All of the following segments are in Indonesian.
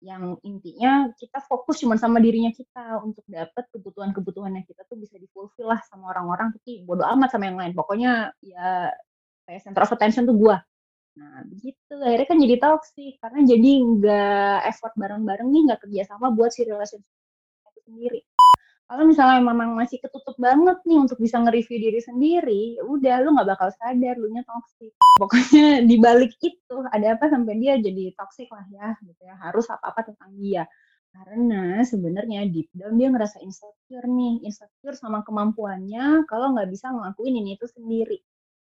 yang intinya kita fokus cuma sama dirinya kita untuk dapat kebutuhan-kebutuhannya kita tuh bisa di-fulfill lah sama orang-orang, tapi bodo amat sama yang lain. Pokoknya ya kayak center of attention tuh gua. Nah, begitu. Akhirnya kan jadi toxic karena jadi nggak effort bareng-bareng nih, nggak kerjasama buat si relationship itu sendiri. Kalau misalnya memang masih ketutup banget nih untuk bisa nge-review diri sendiri, ya udah lu nggak bakal sadar lu nya toxic. Pokoknya di balik itu ada apa sampai dia jadi toxic lah ya, gitu ya. Harus apa-apa tentang dia. Karena sebenarnya deep down dia ngerasa insecure nih, insecure sama kemampuannya kalau nggak bisa ngelakuin ini itu sendiri.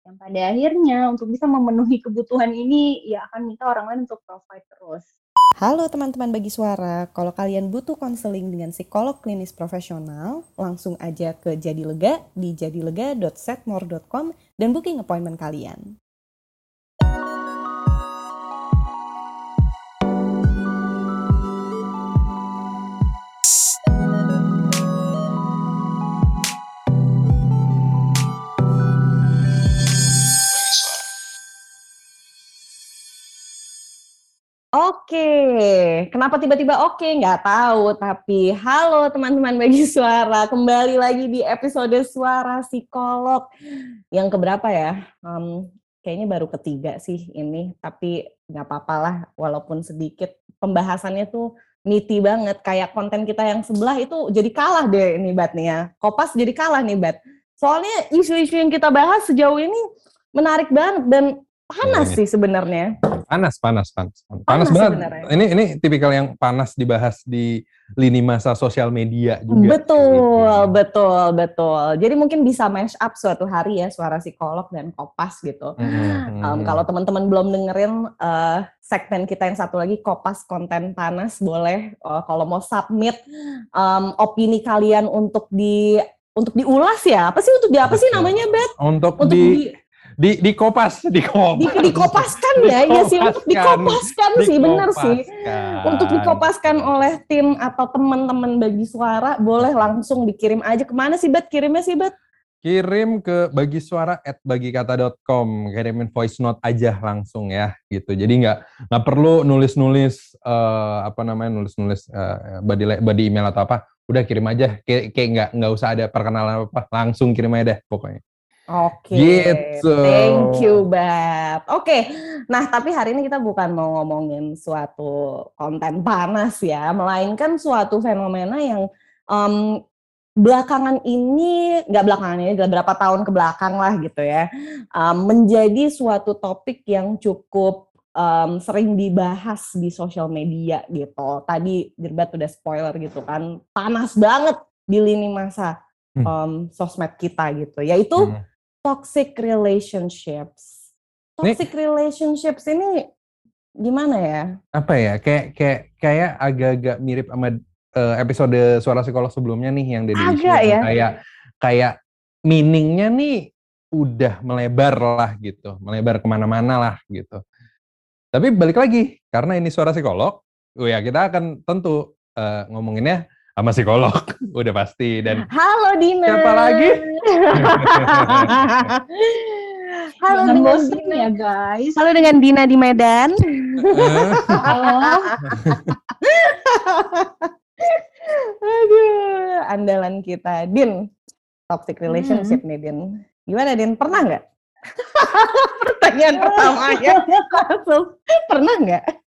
Yang pada akhirnya untuk bisa memenuhi kebutuhan ini, ya akan minta orang lain untuk provide terus. Halo teman-teman bagi suara, kalau kalian butuh konseling dengan psikolog klinis profesional, langsung aja ke Jadi Lega di jadilega.setmore.com dan booking appointment kalian. Oke, kenapa tiba-tiba oke? Nggak tahu, tapi halo teman-teman bagi suara, kembali lagi di episode Suara Psikolog. Yang keberapa ya? Um, kayaknya baru ketiga sih ini, tapi nggak apa-apa lah, walaupun sedikit. Pembahasannya tuh niti banget, kayak konten kita yang sebelah itu jadi kalah deh ini Bat nih ya. Kopas jadi kalah nih Bat. Soalnya isu-isu yang kita bahas sejauh ini menarik banget dan panas sih sebenarnya. Panas, panas, panas. Panas, panas banget. Sebenarnya. Ini ini tipikal yang panas dibahas di lini masa sosial media juga. Betul, gitu. betul, betul. Jadi mungkin bisa mash up suatu hari ya suara psikolog dan kopas gitu. Hmm. Um, kalau teman-teman belum dengerin uh, segmen kita yang satu lagi kopas konten panas boleh uh, kalau mau submit um, opini kalian untuk di untuk diulas ya apa sih untuk di apa sih namanya bet untuk, untuk di, di di di kopas di kopas di, dikopaskan ya iya sih untuk dikopaskan. sih benar sih. Untuk dikopaskan oleh tim atau teman-teman bagi suara boleh langsung dikirim aja. Ke mana sih bet? Kirimnya sih bet? Kirim ke bagi suara at bagikata.com kirimin voice note aja langsung ya gitu. Jadi nggak nggak perlu nulis nulis uh, apa namanya nulis nulis uh, body body email atau apa. Udah kirim aja. Kayak kayak nggak nggak usah ada perkenalan apa langsung kirim aja deh pokoknya Oke, gitu. thank you Bab. Oke, nah tapi hari ini kita bukan mau ngomongin suatu konten panas ya, melainkan suatu fenomena yang um, belakangan ini, nggak belakangan ini, beberapa tahun ke belakang lah gitu ya, um, menjadi suatu topik yang cukup um, sering dibahas di sosial media gitu. Tadi Dirbat udah spoiler gitu kan, panas banget di lini masa um, sosmed kita gitu, yaitu hmm toxic relationships. Toxic ini, relationships ini gimana ya? Apa ya? Kayak kayak kayak agak-agak mirip sama uh, episode suara psikolog sebelumnya nih yang dari Agak ya. Kayak kayak meaningnya nih udah melebar lah gitu, melebar ke mana-mana lah gitu. Tapi balik lagi karena ini suara psikolog, oh ya kita akan tentu uh, ngomonginnya sama psikolog udah pasti dan halo Dina siapa lagi? Halo Jangan dengan Dina ya guys. Halo dengan Dina di Medan. Halo. Aduh andalan kita. Din toxic relationship hmm. nih Din. Gimana Din? Pernah nggak? Pertanyaan pertamanya langsung. Pernah nggak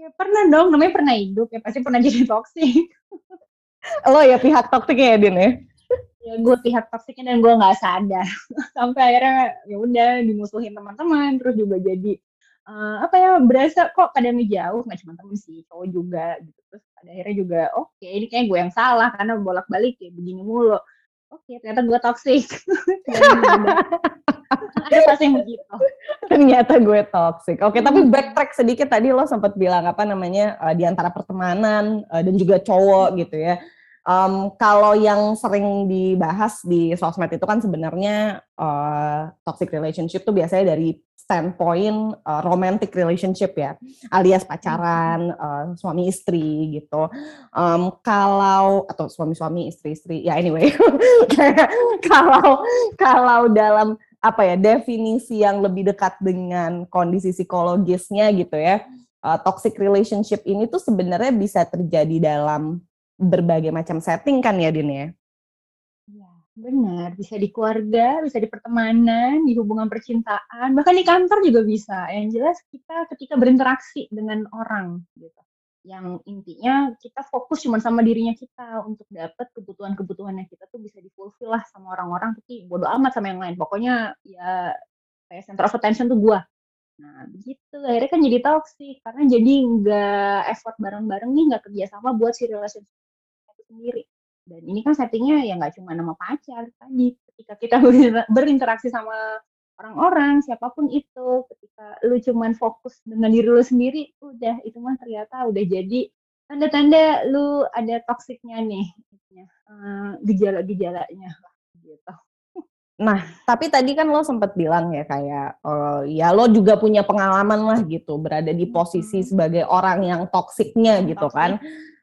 Ya pernah dong, namanya pernah hidup ya pasti pernah jadi toksik. Lo ya pihak toksiknya ya Din ya? Ya gue pihak toksiknya dan gue nggak sadar. Sampai akhirnya ya udah dimusuhin teman-teman, terus juga jadi uh, apa ya berasa kok pada jauh nggak cuma temen sih cowok juga gitu terus pada akhirnya juga oke okay, ini kayak gue yang salah karena bolak-balik ya begini mulu oke okay, ternyata gue toksik ada pasti yang begitu. Ternyata gue toxic. Oke okay, tapi backtrack sedikit tadi lo sempat bilang apa namanya uh, di antara pertemanan uh, dan juga cowok gitu ya. Um, kalau yang sering dibahas di sosmed itu kan sebenarnya uh, toxic relationship tuh biasanya dari standpoint uh, romantic relationship ya, alias pacaran, uh, suami istri gitu. Um, kalau atau suami-suami istri-istri, ya anyway, kalau kalau dalam apa ya definisi yang lebih dekat dengan kondisi psikologisnya gitu ya, uh, toxic relationship ini tuh sebenarnya bisa terjadi dalam berbagai macam setting kan ya Din ya? Iya, benar. Bisa di keluarga, bisa di pertemanan, di hubungan percintaan, bahkan di kantor juga bisa. Yang jelas kita ketika berinteraksi dengan orang gitu yang intinya kita fokus cuma sama dirinya kita untuk dapat kebutuhan-kebutuhannya kita tuh bisa difulfill lah sama orang-orang tapi bodo amat sama yang lain. Pokoknya ya kayak center of attention tuh gua. Nah begitu akhirnya kan jadi toxic karena jadi nggak effort bareng-bareng nih nggak kerjasama buat si relationship itu sendiri. Dan ini kan settingnya ya nggak cuma nama pacar tadi ketika kita berinteraksi sama orang-orang siapa pun itu ketika lu cuman fokus dengan diri lu sendiri udah itu mah ternyata udah jadi tanda-tanda lu ada toksiknya nih uh, gejala-gejalanya gitu. Nah, tapi tadi kan lo sempat bilang ya kayak uh, ya lo juga punya pengalaman lah gitu berada di posisi sebagai orang yang toksiknya gitu toxic. kan.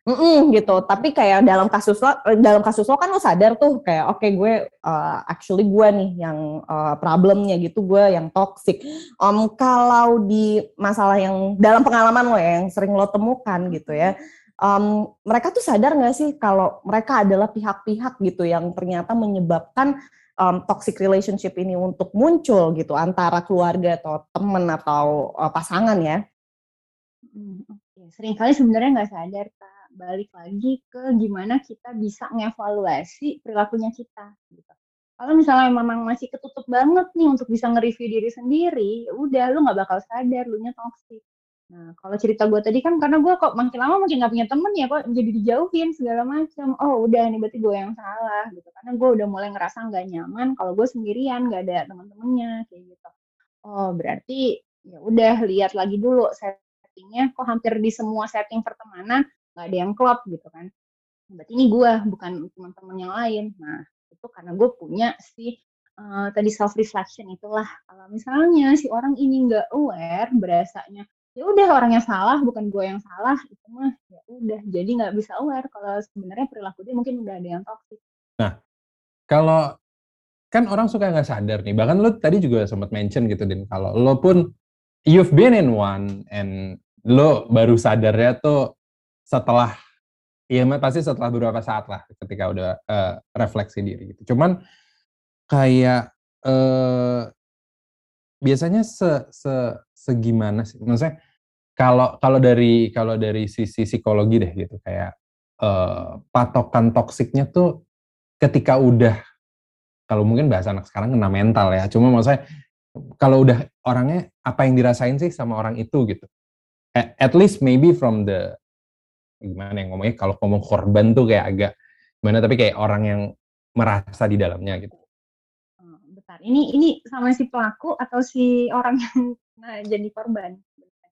Mm-mm, gitu. Tapi kayak dalam kasus lo, dalam kasus lo kan lo sadar tuh kayak oke okay, gue uh, actually gue nih yang uh, problemnya gitu gue yang toxic. Um, kalau di masalah yang dalam pengalaman lo ya yang sering lo temukan gitu ya, um, mereka tuh sadar nggak sih kalau mereka adalah pihak-pihak gitu yang ternyata menyebabkan um, toxic relationship ini untuk muncul gitu antara keluarga atau temen atau uh, pasangan ya? Hmm, okay. Seringkali sebenarnya nggak sadar kak balik lagi ke gimana kita bisa ngevaluasi perilakunya kita gitu. Kalau misalnya memang masih ketutup banget nih untuk bisa nge-review diri sendiri, ya udah lu nggak bakal sadar lu nya toxic. Nah, kalau cerita gue tadi kan karena gue kok makin lama makin gak punya temen ya kok jadi dijauhin segala macam. Oh udah nih berarti gue yang salah gitu. Karena gue udah mulai ngerasa nggak nyaman kalau gue sendirian nggak ada teman-temannya kayak gitu. Oh berarti ya udah lihat lagi dulu settingnya kok hampir di semua setting pertemanan nggak ada yang klop gitu kan. Berarti ini gue bukan teman-teman yang lain. Nah itu karena gue punya si uh, tadi self reflection itulah. Kalau misalnya si orang ini nggak aware berasanya ya udah orangnya salah bukan gue yang salah itu mah ya udah jadi nggak bisa aware kalau sebenarnya perilaku dia mungkin udah ada yang toxic. Nah kalau kan orang suka nggak sadar nih bahkan lo tadi juga sempat mention gitu din kalau lo pun you've been in one and lo baru sadarnya tuh setelah ya pasti setelah beberapa saat lah ketika udah uh, refleksi diri gitu. Cuman kayak uh, biasanya se, se segimana sih? Maksudnya kalau kalau dari kalau dari sisi psikologi deh gitu kayak uh, patokan toksiknya tuh ketika udah kalau mungkin bahasa anak sekarang kena mental ya. Cuma maksudnya kalau udah orangnya apa yang dirasain sih sama orang itu gitu. At least maybe from the gimana yang ngomongnya kalau ngomong korban tuh kayak agak gimana tapi kayak orang yang merasa di dalamnya gitu. Oh, bentar, ini ini sama si pelaku atau si orang yang nah, jadi korban?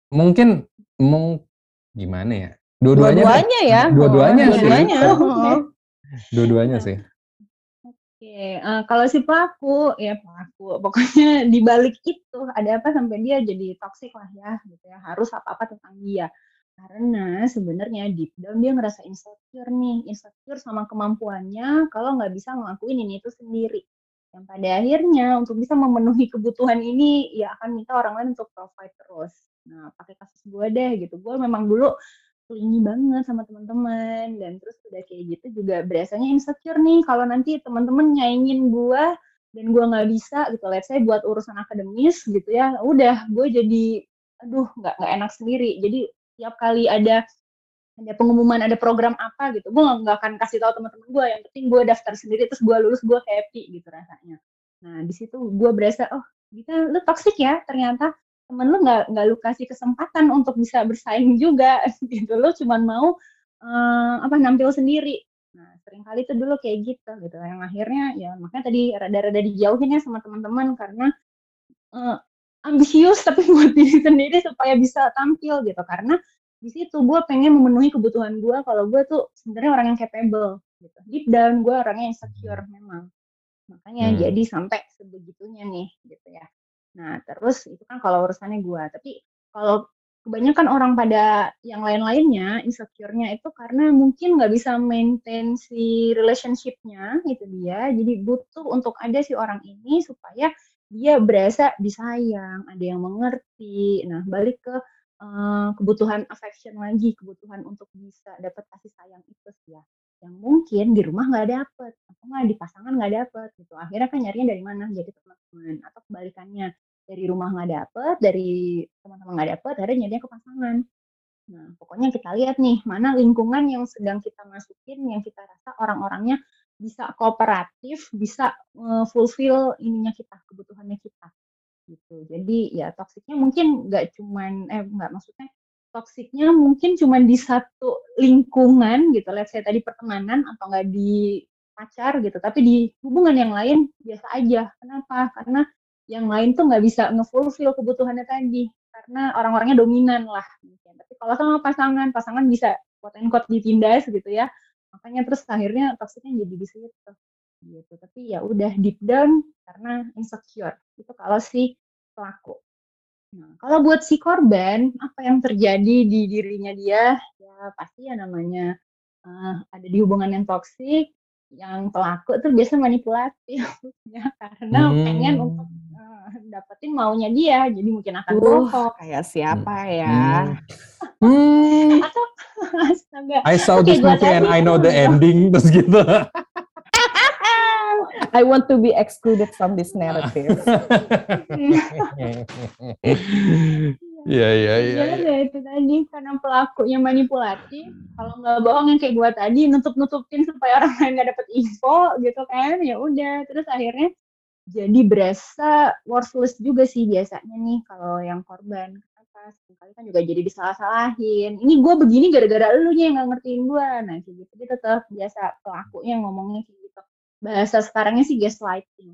Mungkin mung gimana ya? Dua-duanya. Dua-duanya ya. Dua-duanya oh, sih. Dua-duanya. Dua-duanya sih. Oke, uh, kalau si pelaku ya pelaku, pokoknya di balik itu ada apa sampai dia jadi toksik lah ya, gitu ya. Harus apa-apa tentang dia. Karena sebenarnya deep down dia ngerasa insecure nih, insecure sama kemampuannya kalau nggak bisa ngelakuin ini itu sendiri. Yang pada akhirnya untuk bisa memenuhi kebutuhan ini ya akan minta orang lain untuk provide terus. Nah, pakai kasus gue deh gitu. Gue memang dulu clingy banget sama teman-teman dan terus udah kayak gitu juga biasanya insecure nih kalau nanti teman-teman nyaingin gue dan gue nggak bisa gitu let's say buat urusan akademis gitu ya udah gue jadi aduh nggak nggak enak sendiri jadi tiap kali ada ada pengumuman ada program apa gitu gue nggak akan kasih tahu teman-teman gue yang penting gue daftar sendiri terus gue lulus gue happy gitu rasanya. Nah di situ gue berasa oh kita lu toxic ya ternyata temen lu nggak nggak lu kasih kesempatan untuk bisa bersaing juga gitu. Lu cuman mau uh, apa nampil sendiri. Nah sering kali itu dulu kayak gitu gitu. Yang akhirnya ya makanya tadi rada-rada dijauhin ya sama teman-teman karena uh, ambisius tapi buat diri sendiri supaya bisa tampil gitu. Karena di situ gue pengen memenuhi kebutuhan gue kalau gue tuh sebenarnya orang yang capable gitu. Deep down gue orangnya insecure memang. Makanya hmm. jadi sampai sebegitunya nih gitu ya. Nah terus itu kan kalau urusannya gue tapi kalau kebanyakan orang pada yang lain-lainnya insecure-nya itu karena mungkin nggak bisa maintain si relationship-nya gitu dia. Jadi butuh untuk ada si orang ini supaya dia berasa disayang, ada yang mengerti. Nah, balik ke uh, kebutuhan affection lagi, kebutuhan untuk bisa dapat kasih sayang itu sih ya. Yang mungkin di rumah nggak dapet, atau nggak di pasangan nggak dapet gitu. Akhirnya kan nyarinya dari mana? Jadi teman-teman atau kebalikannya dari rumah nggak dapet, dari teman-teman nggak dapet, akhirnya nyarinya ke pasangan. Nah, pokoknya kita lihat nih, mana lingkungan yang sedang kita masukin, yang kita rasa orang-orangnya bisa kooperatif, bisa uh, fulfill ininya kita, kebutuhannya kita gitu. Jadi ya toksiknya mungkin nggak cuman eh nggak maksudnya toksiknya mungkin cuman di satu lingkungan gitu, let's say tadi pertemanan atau nggak di pacar gitu, tapi di hubungan yang lain biasa aja. Kenapa? Karena yang lain tuh nggak bisa ngefulfill kebutuhannya tadi karena orang-orangnya dominan lah mungkin. Tapi kalau sama pasangan, pasangan bisa quote and ditindas gitu ya. Makanya terus akhirnya toksiknya jadi di situ gitu. Tapi ya udah deep down karena insecure. Itu kalau si pelaku. Nah, kalau buat si korban, apa yang terjadi di dirinya dia? Ya pasti ya namanya uh, ada di hubungan yang toksik, yang pelaku tuh biasa manipulatif ya karena hmm. pengen untuk dapetin maunya dia, jadi mungkin akan uh, Kayak siapa ya? Hmm. Atau astaga. I saw this movie and I know the ending terus gitu. I want to be excluded from this narrative. Iya iya iya. Ya, ya itu tadi karena pelakunya manipulatif. Kalau nggak bohong yang kayak gua tadi nutup nutupin supaya orang lain nggak dapet info gitu kan. Ya udah terus akhirnya jadi berasa worthless juga sih biasanya nih kalau yang korban kenapa sekali kan juga jadi disalah-salahin ini gue begini gara-gara lu nya yang nggak ngertiin gue nah kayak gitu dia tetap biasa pelakunya ngomongnya kayak gitu bahasa sekarangnya sih gaslighting.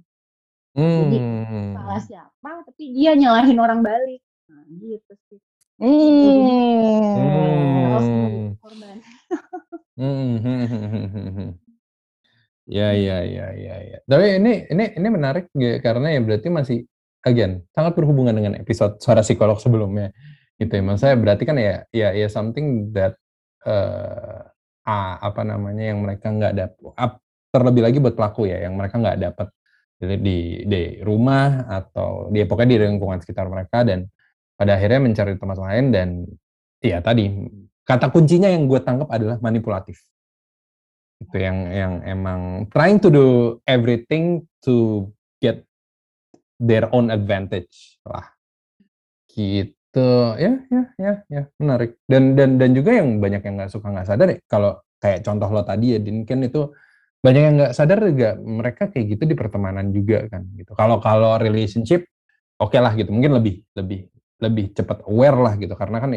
Hmm. Jadi salah siapa tapi dia nyalahin orang balik. Nah, gitu sih. Hmm. hmm. korban. hmm. Ya, ya, ya, ya, ya. Tapi ini ini ini menarik ya, karena ya berarti masih again sangat berhubungan dengan episode suara psikolog sebelumnya gitu ya. Maksudnya berarti kan ya ya ya something that uh, ah, apa namanya yang mereka nggak dapat terlebih lagi buat pelaku ya yang mereka nggak dapat di di rumah atau dia pokoknya di lingkungan sekitar mereka dan pada akhirnya mencari tempat lain dan ya tadi kata kuncinya yang gue tangkap adalah manipulatif itu yang yang emang trying to do everything to get their own advantage lah. Gitu. Ya ya ya ya. Menarik. Dan dan dan juga yang banyak yang nggak suka nggak sadar ya kalau kayak contoh lo tadi ya Din kan itu banyak yang nggak sadar juga mereka kayak gitu di pertemanan juga kan gitu. Kalau kalau relationship oke okay lah gitu, mungkin lebih lebih lebih cepat aware lah gitu. Karena kan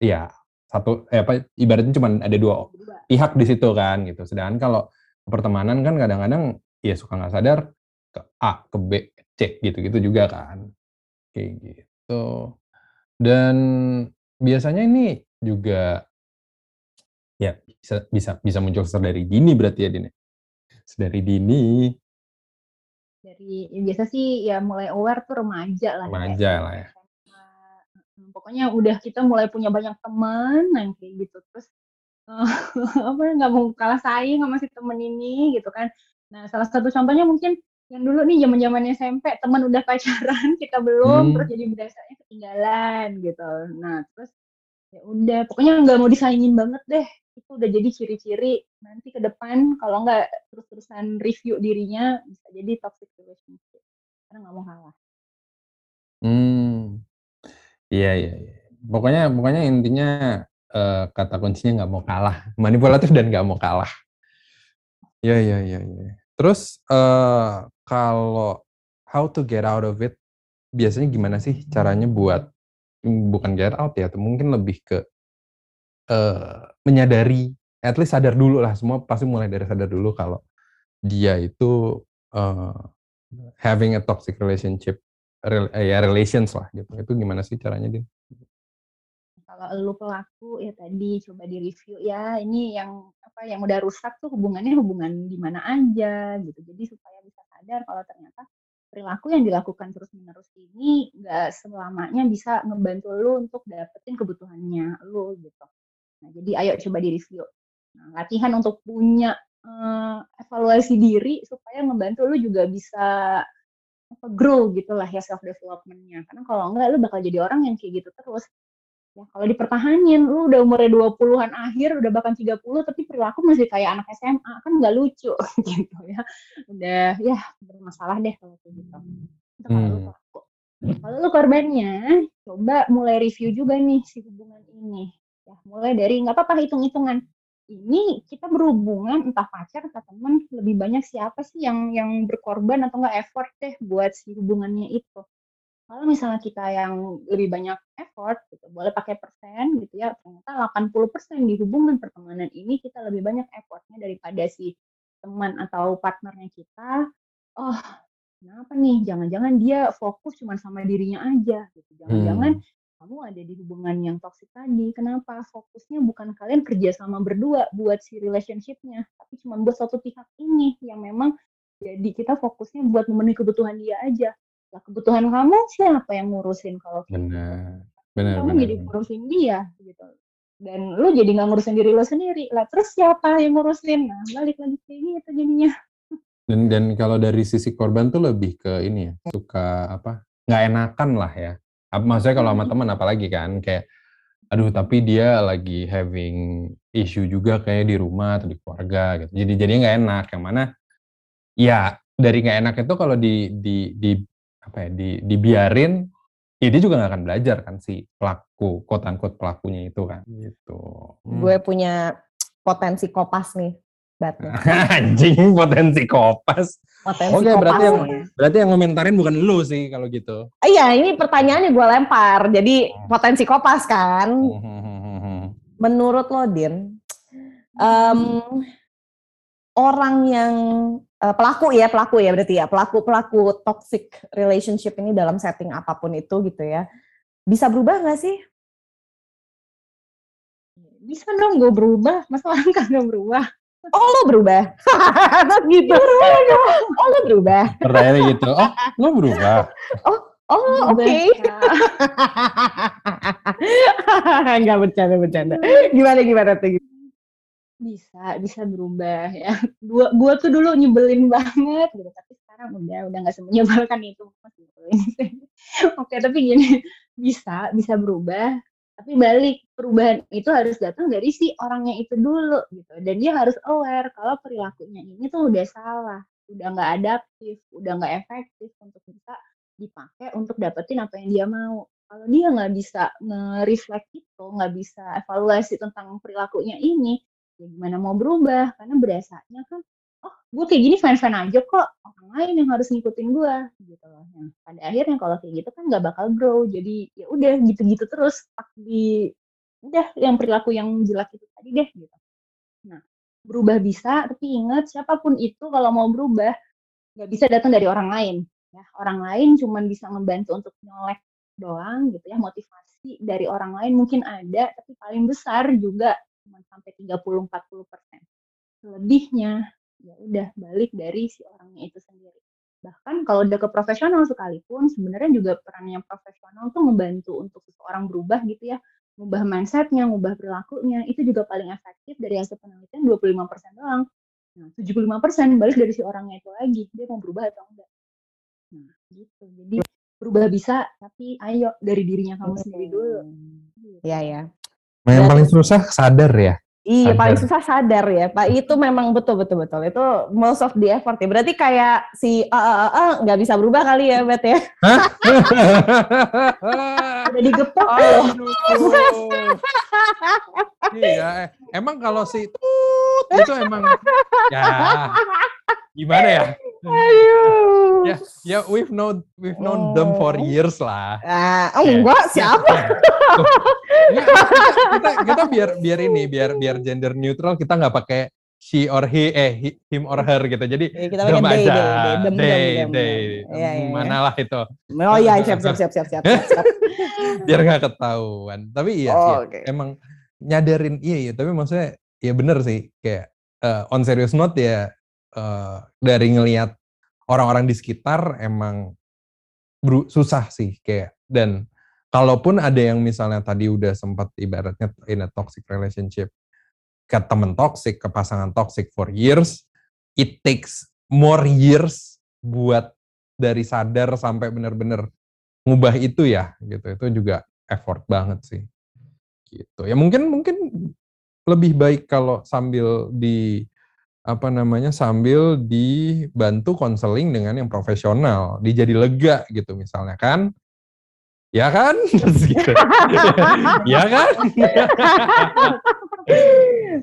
ya satu eh, apa ibaratnya cuma ada dua pihak di situ kan gitu. Sedangkan kalau pertemanan kan kadang-kadang ya suka nggak sadar ke A ke B C gitu-gitu juga kan kayak gitu. Dan biasanya ini juga ya bisa bisa bisa muncul dari dini berarti ya Dini dari dini? Dari ya biasa sih ya mulai aware tuh remaja lah ya. Remaja lah ya. Pokoknya udah kita mulai punya banyak teman yang kayak gitu terus uh, apa nggak mau kalah saing sama si temen ini gitu kan. Nah salah satu contohnya mungkin yang dulu nih zaman zaman SMP teman udah pacaran kita belum hmm. terus jadi berasanya ketinggalan gitu. Nah terus ya udah pokoknya nggak mau disaingin banget deh itu udah jadi ciri-ciri nanti ke depan kalau nggak terus-terusan review dirinya bisa jadi toxic relationship karena nggak mau kalah. Hmm, iya iya. iya. Pokoknya pokoknya intinya uh, kata kuncinya nggak mau kalah, manipulatif dan nggak mau kalah. Iya iya iya. iya. Terus uh, kalau how to get out of it, biasanya gimana sih caranya buat bukan get out ya, mungkin lebih ke uh, menyadari, at least sadar dulu lah, semua pasti mulai dari sadar dulu kalau dia itu uh, having a toxic relationship, rel, eh, ya relations lah gitu. Itu gimana sih caranya, Din? Kalau lu pelaku ya tadi coba di-review ya, ini yang apa yang udah rusak tuh hubungannya hubungan di mana aja gitu. Jadi supaya bisa sadar kalau ternyata perilaku yang dilakukan terus-menerus ini nggak selamanya bisa ngebantu lu untuk dapetin kebutuhannya lu gitu. Nah, jadi ayo coba di-review. Nah, latihan untuk punya uh, evaluasi diri supaya membantu lu juga bisa apa grow gitulah ya self developmentnya karena kalau enggak lu bakal jadi orang yang kayak gitu terus Ya, kalau dipertahanin, lu udah umurnya 20-an akhir, udah bahkan 30, tapi perilaku masih kayak anak SMA, kan nggak lucu gitu ya. Udah, ya bermasalah deh kalau kayak gitu. Itu kalau lu Hmm. pelaku. Kalau lu korbannya, coba mulai review juga nih si hubungan ini. Ya, mulai dari nggak apa-apa hitung-hitungan. Ini kita berhubungan entah pacar entah teman, lebih banyak siapa sih yang yang berkorban atau nggak effort deh buat si hubungannya itu. Kalau misalnya kita yang lebih banyak effort gitu, boleh pakai persen gitu ya, ternyata 80% di hubungan pertemanan ini kita lebih banyak effortnya daripada si teman atau partnernya kita. Oh, kenapa nih? Jangan-jangan dia fokus cuma sama dirinya aja gitu. Jangan-jangan Hmm. Kamu ada di hubungan yang toksik tadi. Kenapa? Fokusnya bukan kalian kerja sama berdua buat si relationship-nya, tapi cuma buat satu pihak ini yang memang jadi kita fokusnya buat memenuhi kebutuhan dia aja. Lah kebutuhan kamu siapa yang ngurusin kalau gitu? Benar. Benar, kamu benar, jadi benar. ngurusin dia gitu. Dan lu jadi nggak ngurusin diri lu sendiri. Lah terus siapa yang ngurusin? Nah, balik lagi kayak gitu jadinya. Dan dan kalau dari sisi korban tuh lebih ke ini ya, suka apa? nggak enakan lah ya. Maksudnya kalau sama Mhm. teman apalagi kan kayak aduh tapi dia lagi having issue juga kayak di rumah atau di keluarga gitu. Jadi jadinya nggak enak. Yang mana ya dari nggak enak itu kalau di di di apa ya di dibiarin ya dia juga nggak akan belajar kan si pelaku quote unquote pelakunya itu kan gitu. Hmm. Gue punya potensi kopas nih, Bat. Anjing potensi kopas. Potensi Oke, berarti yang berarti yang ngomentarin bukan lu sih kalau gitu. Iya, ini pertanyaannya gue lempar. Jadi potensi kopas kan. Hmm. Menurut lo, Din, em, orang yang eh, pelaku ya, pelaku ya berarti ya, pelaku pelaku toxic relationship ini dalam setting apa pun itu gitu ya, bisa berubah nggak sih? Bisa dong gue berubah, masa orang kagak berubah? Oh lo berubah, gitu. Oh lo berubah. Pertanyaannya gitu. Oh, lu berubah. Oh oke. Berubah. Enggak bercanda bercanda. Gimana gimana tuh? bisa bisa berubah ya gua gua tuh dulu nyebelin banget gitu tapi sekarang udah udah nggak semenyebalkan itu oke tapi gini bisa bisa berubah tapi balik perubahan itu harus datang dari si orangnya itu dulu gitu. Dan dia harus aware kalau perilakunya ini tuh udah salah udah nggak adaptif udah nggak efektif untuk bisa dipakai untuk dapetin apa yang dia mau. Kalau dia nggak bisa nge-reflect itu nggak bisa evaluasi tentang perilakunya ini ya gimana mau berubah? Karena berasanya kan gue kayak gini fine aja kok orang lain yang harus ngikutin gue gitu loh. Yang pada akhirnya kalau kayak gitu kan nggak bakal grow. Jadi ya udah gitu-gitu terus stuck di udah yang perilaku yang jelek itu tadi deh gitu. Nah berubah bisa tapi ingat siapa pun itu kalau mau berubah nggak bisa datang dari orang lain ya. Orang lain cuman bisa ngebantu untuk nyolek doang gitu ya. Motivasi dari orang lain mungkin ada tapi paling besar juga cuma sampai 30-40 persen. Selebihnya ya udah balik dari si orangnya itu sendiri. Bahkan kalau udah ke profesional sekalipun sebenarnya juga perannya profesional tuh ngebantu untuk seseorang berubah gitu ya. Ngubah mindsetnya, ngubah perilakunya, itu juga paling efektif dari hasil penelitian 25 persen doang. Nah, 75 persen balik dari si orangnya itu lagi, dia mau berubah atau enggak. Nah, gitu. Jadi berubah bisa, tapi ayo dari dirinya kamu sendiri dulu. Iya ya. Yang paling susah sadar ya. Iya, Sadar. paling susah sadar ya, Pak. Itu memang betul betul betul. Itu most of the effort ya. Berarti kayak si eh eh, eh, eh, nggak bisa berubah kali ya, Bet ya. Udah digepok iya, eh, emang kalau si tut itu emang ya gimana ya? Aduh. Ya, ya we've known we've known them for Oh. years lah. Ah, oh, Ya. enggak, siapa? Tuh. Nggak, kita, kita, kita biar biar ini biar biar gender neutral kita nggak pakai she or he eh he- him or her gitu. Jadi Ya, kita pakai they, aja. they, dem, They. Iya, iya, Mana iya. lah itu. Oh iya, siap, siap, siap, siap, siap, siap. siap. Biar nggak ketahuan. Tapi iya, Oh, iya, oke. emang nyadarin iya iya. Tapi maksudnya ya bener sih kayak eh, on serious note ya eh, dari ngelihat orang-orang di sekitar emang susah sih kayak dan kalaupun ada yang misalnya tadi udah sempat ibaratnya in a toxic relationship ke temen toxic, ke pasangan toxic for years, it takes more years buat dari sadar sampai bener-bener ngubah itu ya gitu. Itu juga effort banget sih. gitu. Ya mungkin mungkin lebih baik kalau sambil di apa namanya sambil dibantu konseling dengan yang profesional, dijadi lega gitu misalnya kan. Ya kan? gitu. ya kan?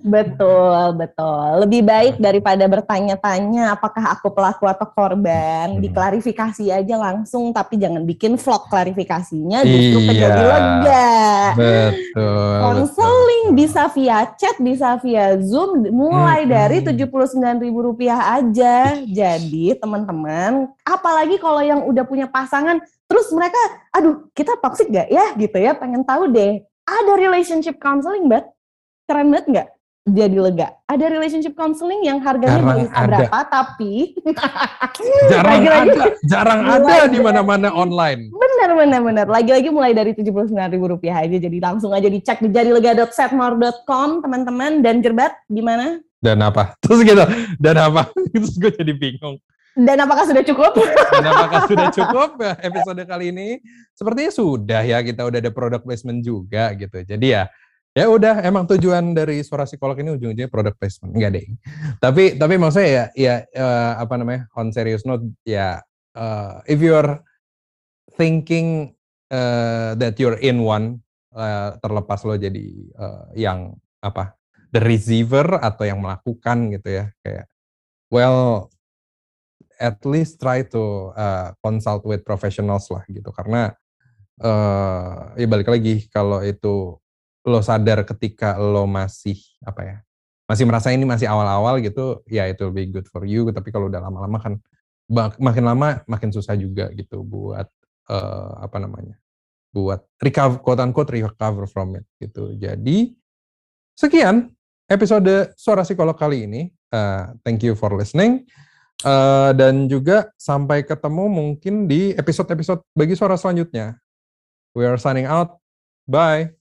betul, betul. Lebih baik daripada bertanya-tanya apakah aku pelaku atau korban, hmm. diklarifikasi aja langsung tapi jangan bikin vlog klarifikasinya justru iya, jadi lega. Betul. Konseling bisa via chat, bisa via Zoom mulai hmm. dari Rp79.000 aja. Jadi, teman-teman, apalagi kalau yang udah punya pasangan Terus mereka, aduh kita toxic gak ya gitu ya, pengen tahu deh. Ada relationship counseling, bet Keren banget nggak? Jadi lega. Ada relationship counseling yang harganya jarang bisa ada. berapa, tapi jarang lagi -lagi, ada, jarang ada di mana-mana online. Bener, bener, bener. Lagi-lagi mulai dari tujuh puluh sembilan ribu rupiah aja. Jadi langsung aja dicek di jadilega.setmore.com, teman-teman. Dan Jerbat, gimana? Dan apa? Terus gitu, dan apa? Terus gue jadi bingung. Dan apakah sudah cukup? Dan apakah sudah cukup ya, episode kali ini? Sepertinya sudah ya, kita udah ada product placement juga gitu. Jadi ya, ya udah emang tujuan dari suara psikolog ini ujung-ujungnya product placement. Enggak deh. Tapi tapi maksudnya ya ya uh, apa namanya on serious note ya uh, if you're thinking uh, that you're in one uh, terlepas lo jadi uh, yang apa the receiver atau yang melakukan gitu ya kayak well at least try to uh, consult with professionals lah gitu. Karena uh, ya balik lagi kalau itu lo sadar ketika lo masih apa ya masih merasa ini masih awal-awal gitu ya itu lebih good for you tapi kalau udah lama-lama kan makin lama makin susah juga gitu buat uh, apa namanya buat recover quote unquote recover from it gitu jadi sekian episode suara psikolog kali ini uh, thank you for listening Uh, dan juga sampai ketemu mungkin di episode-episode bagi suara selanjutnya. We are signing out. Bye.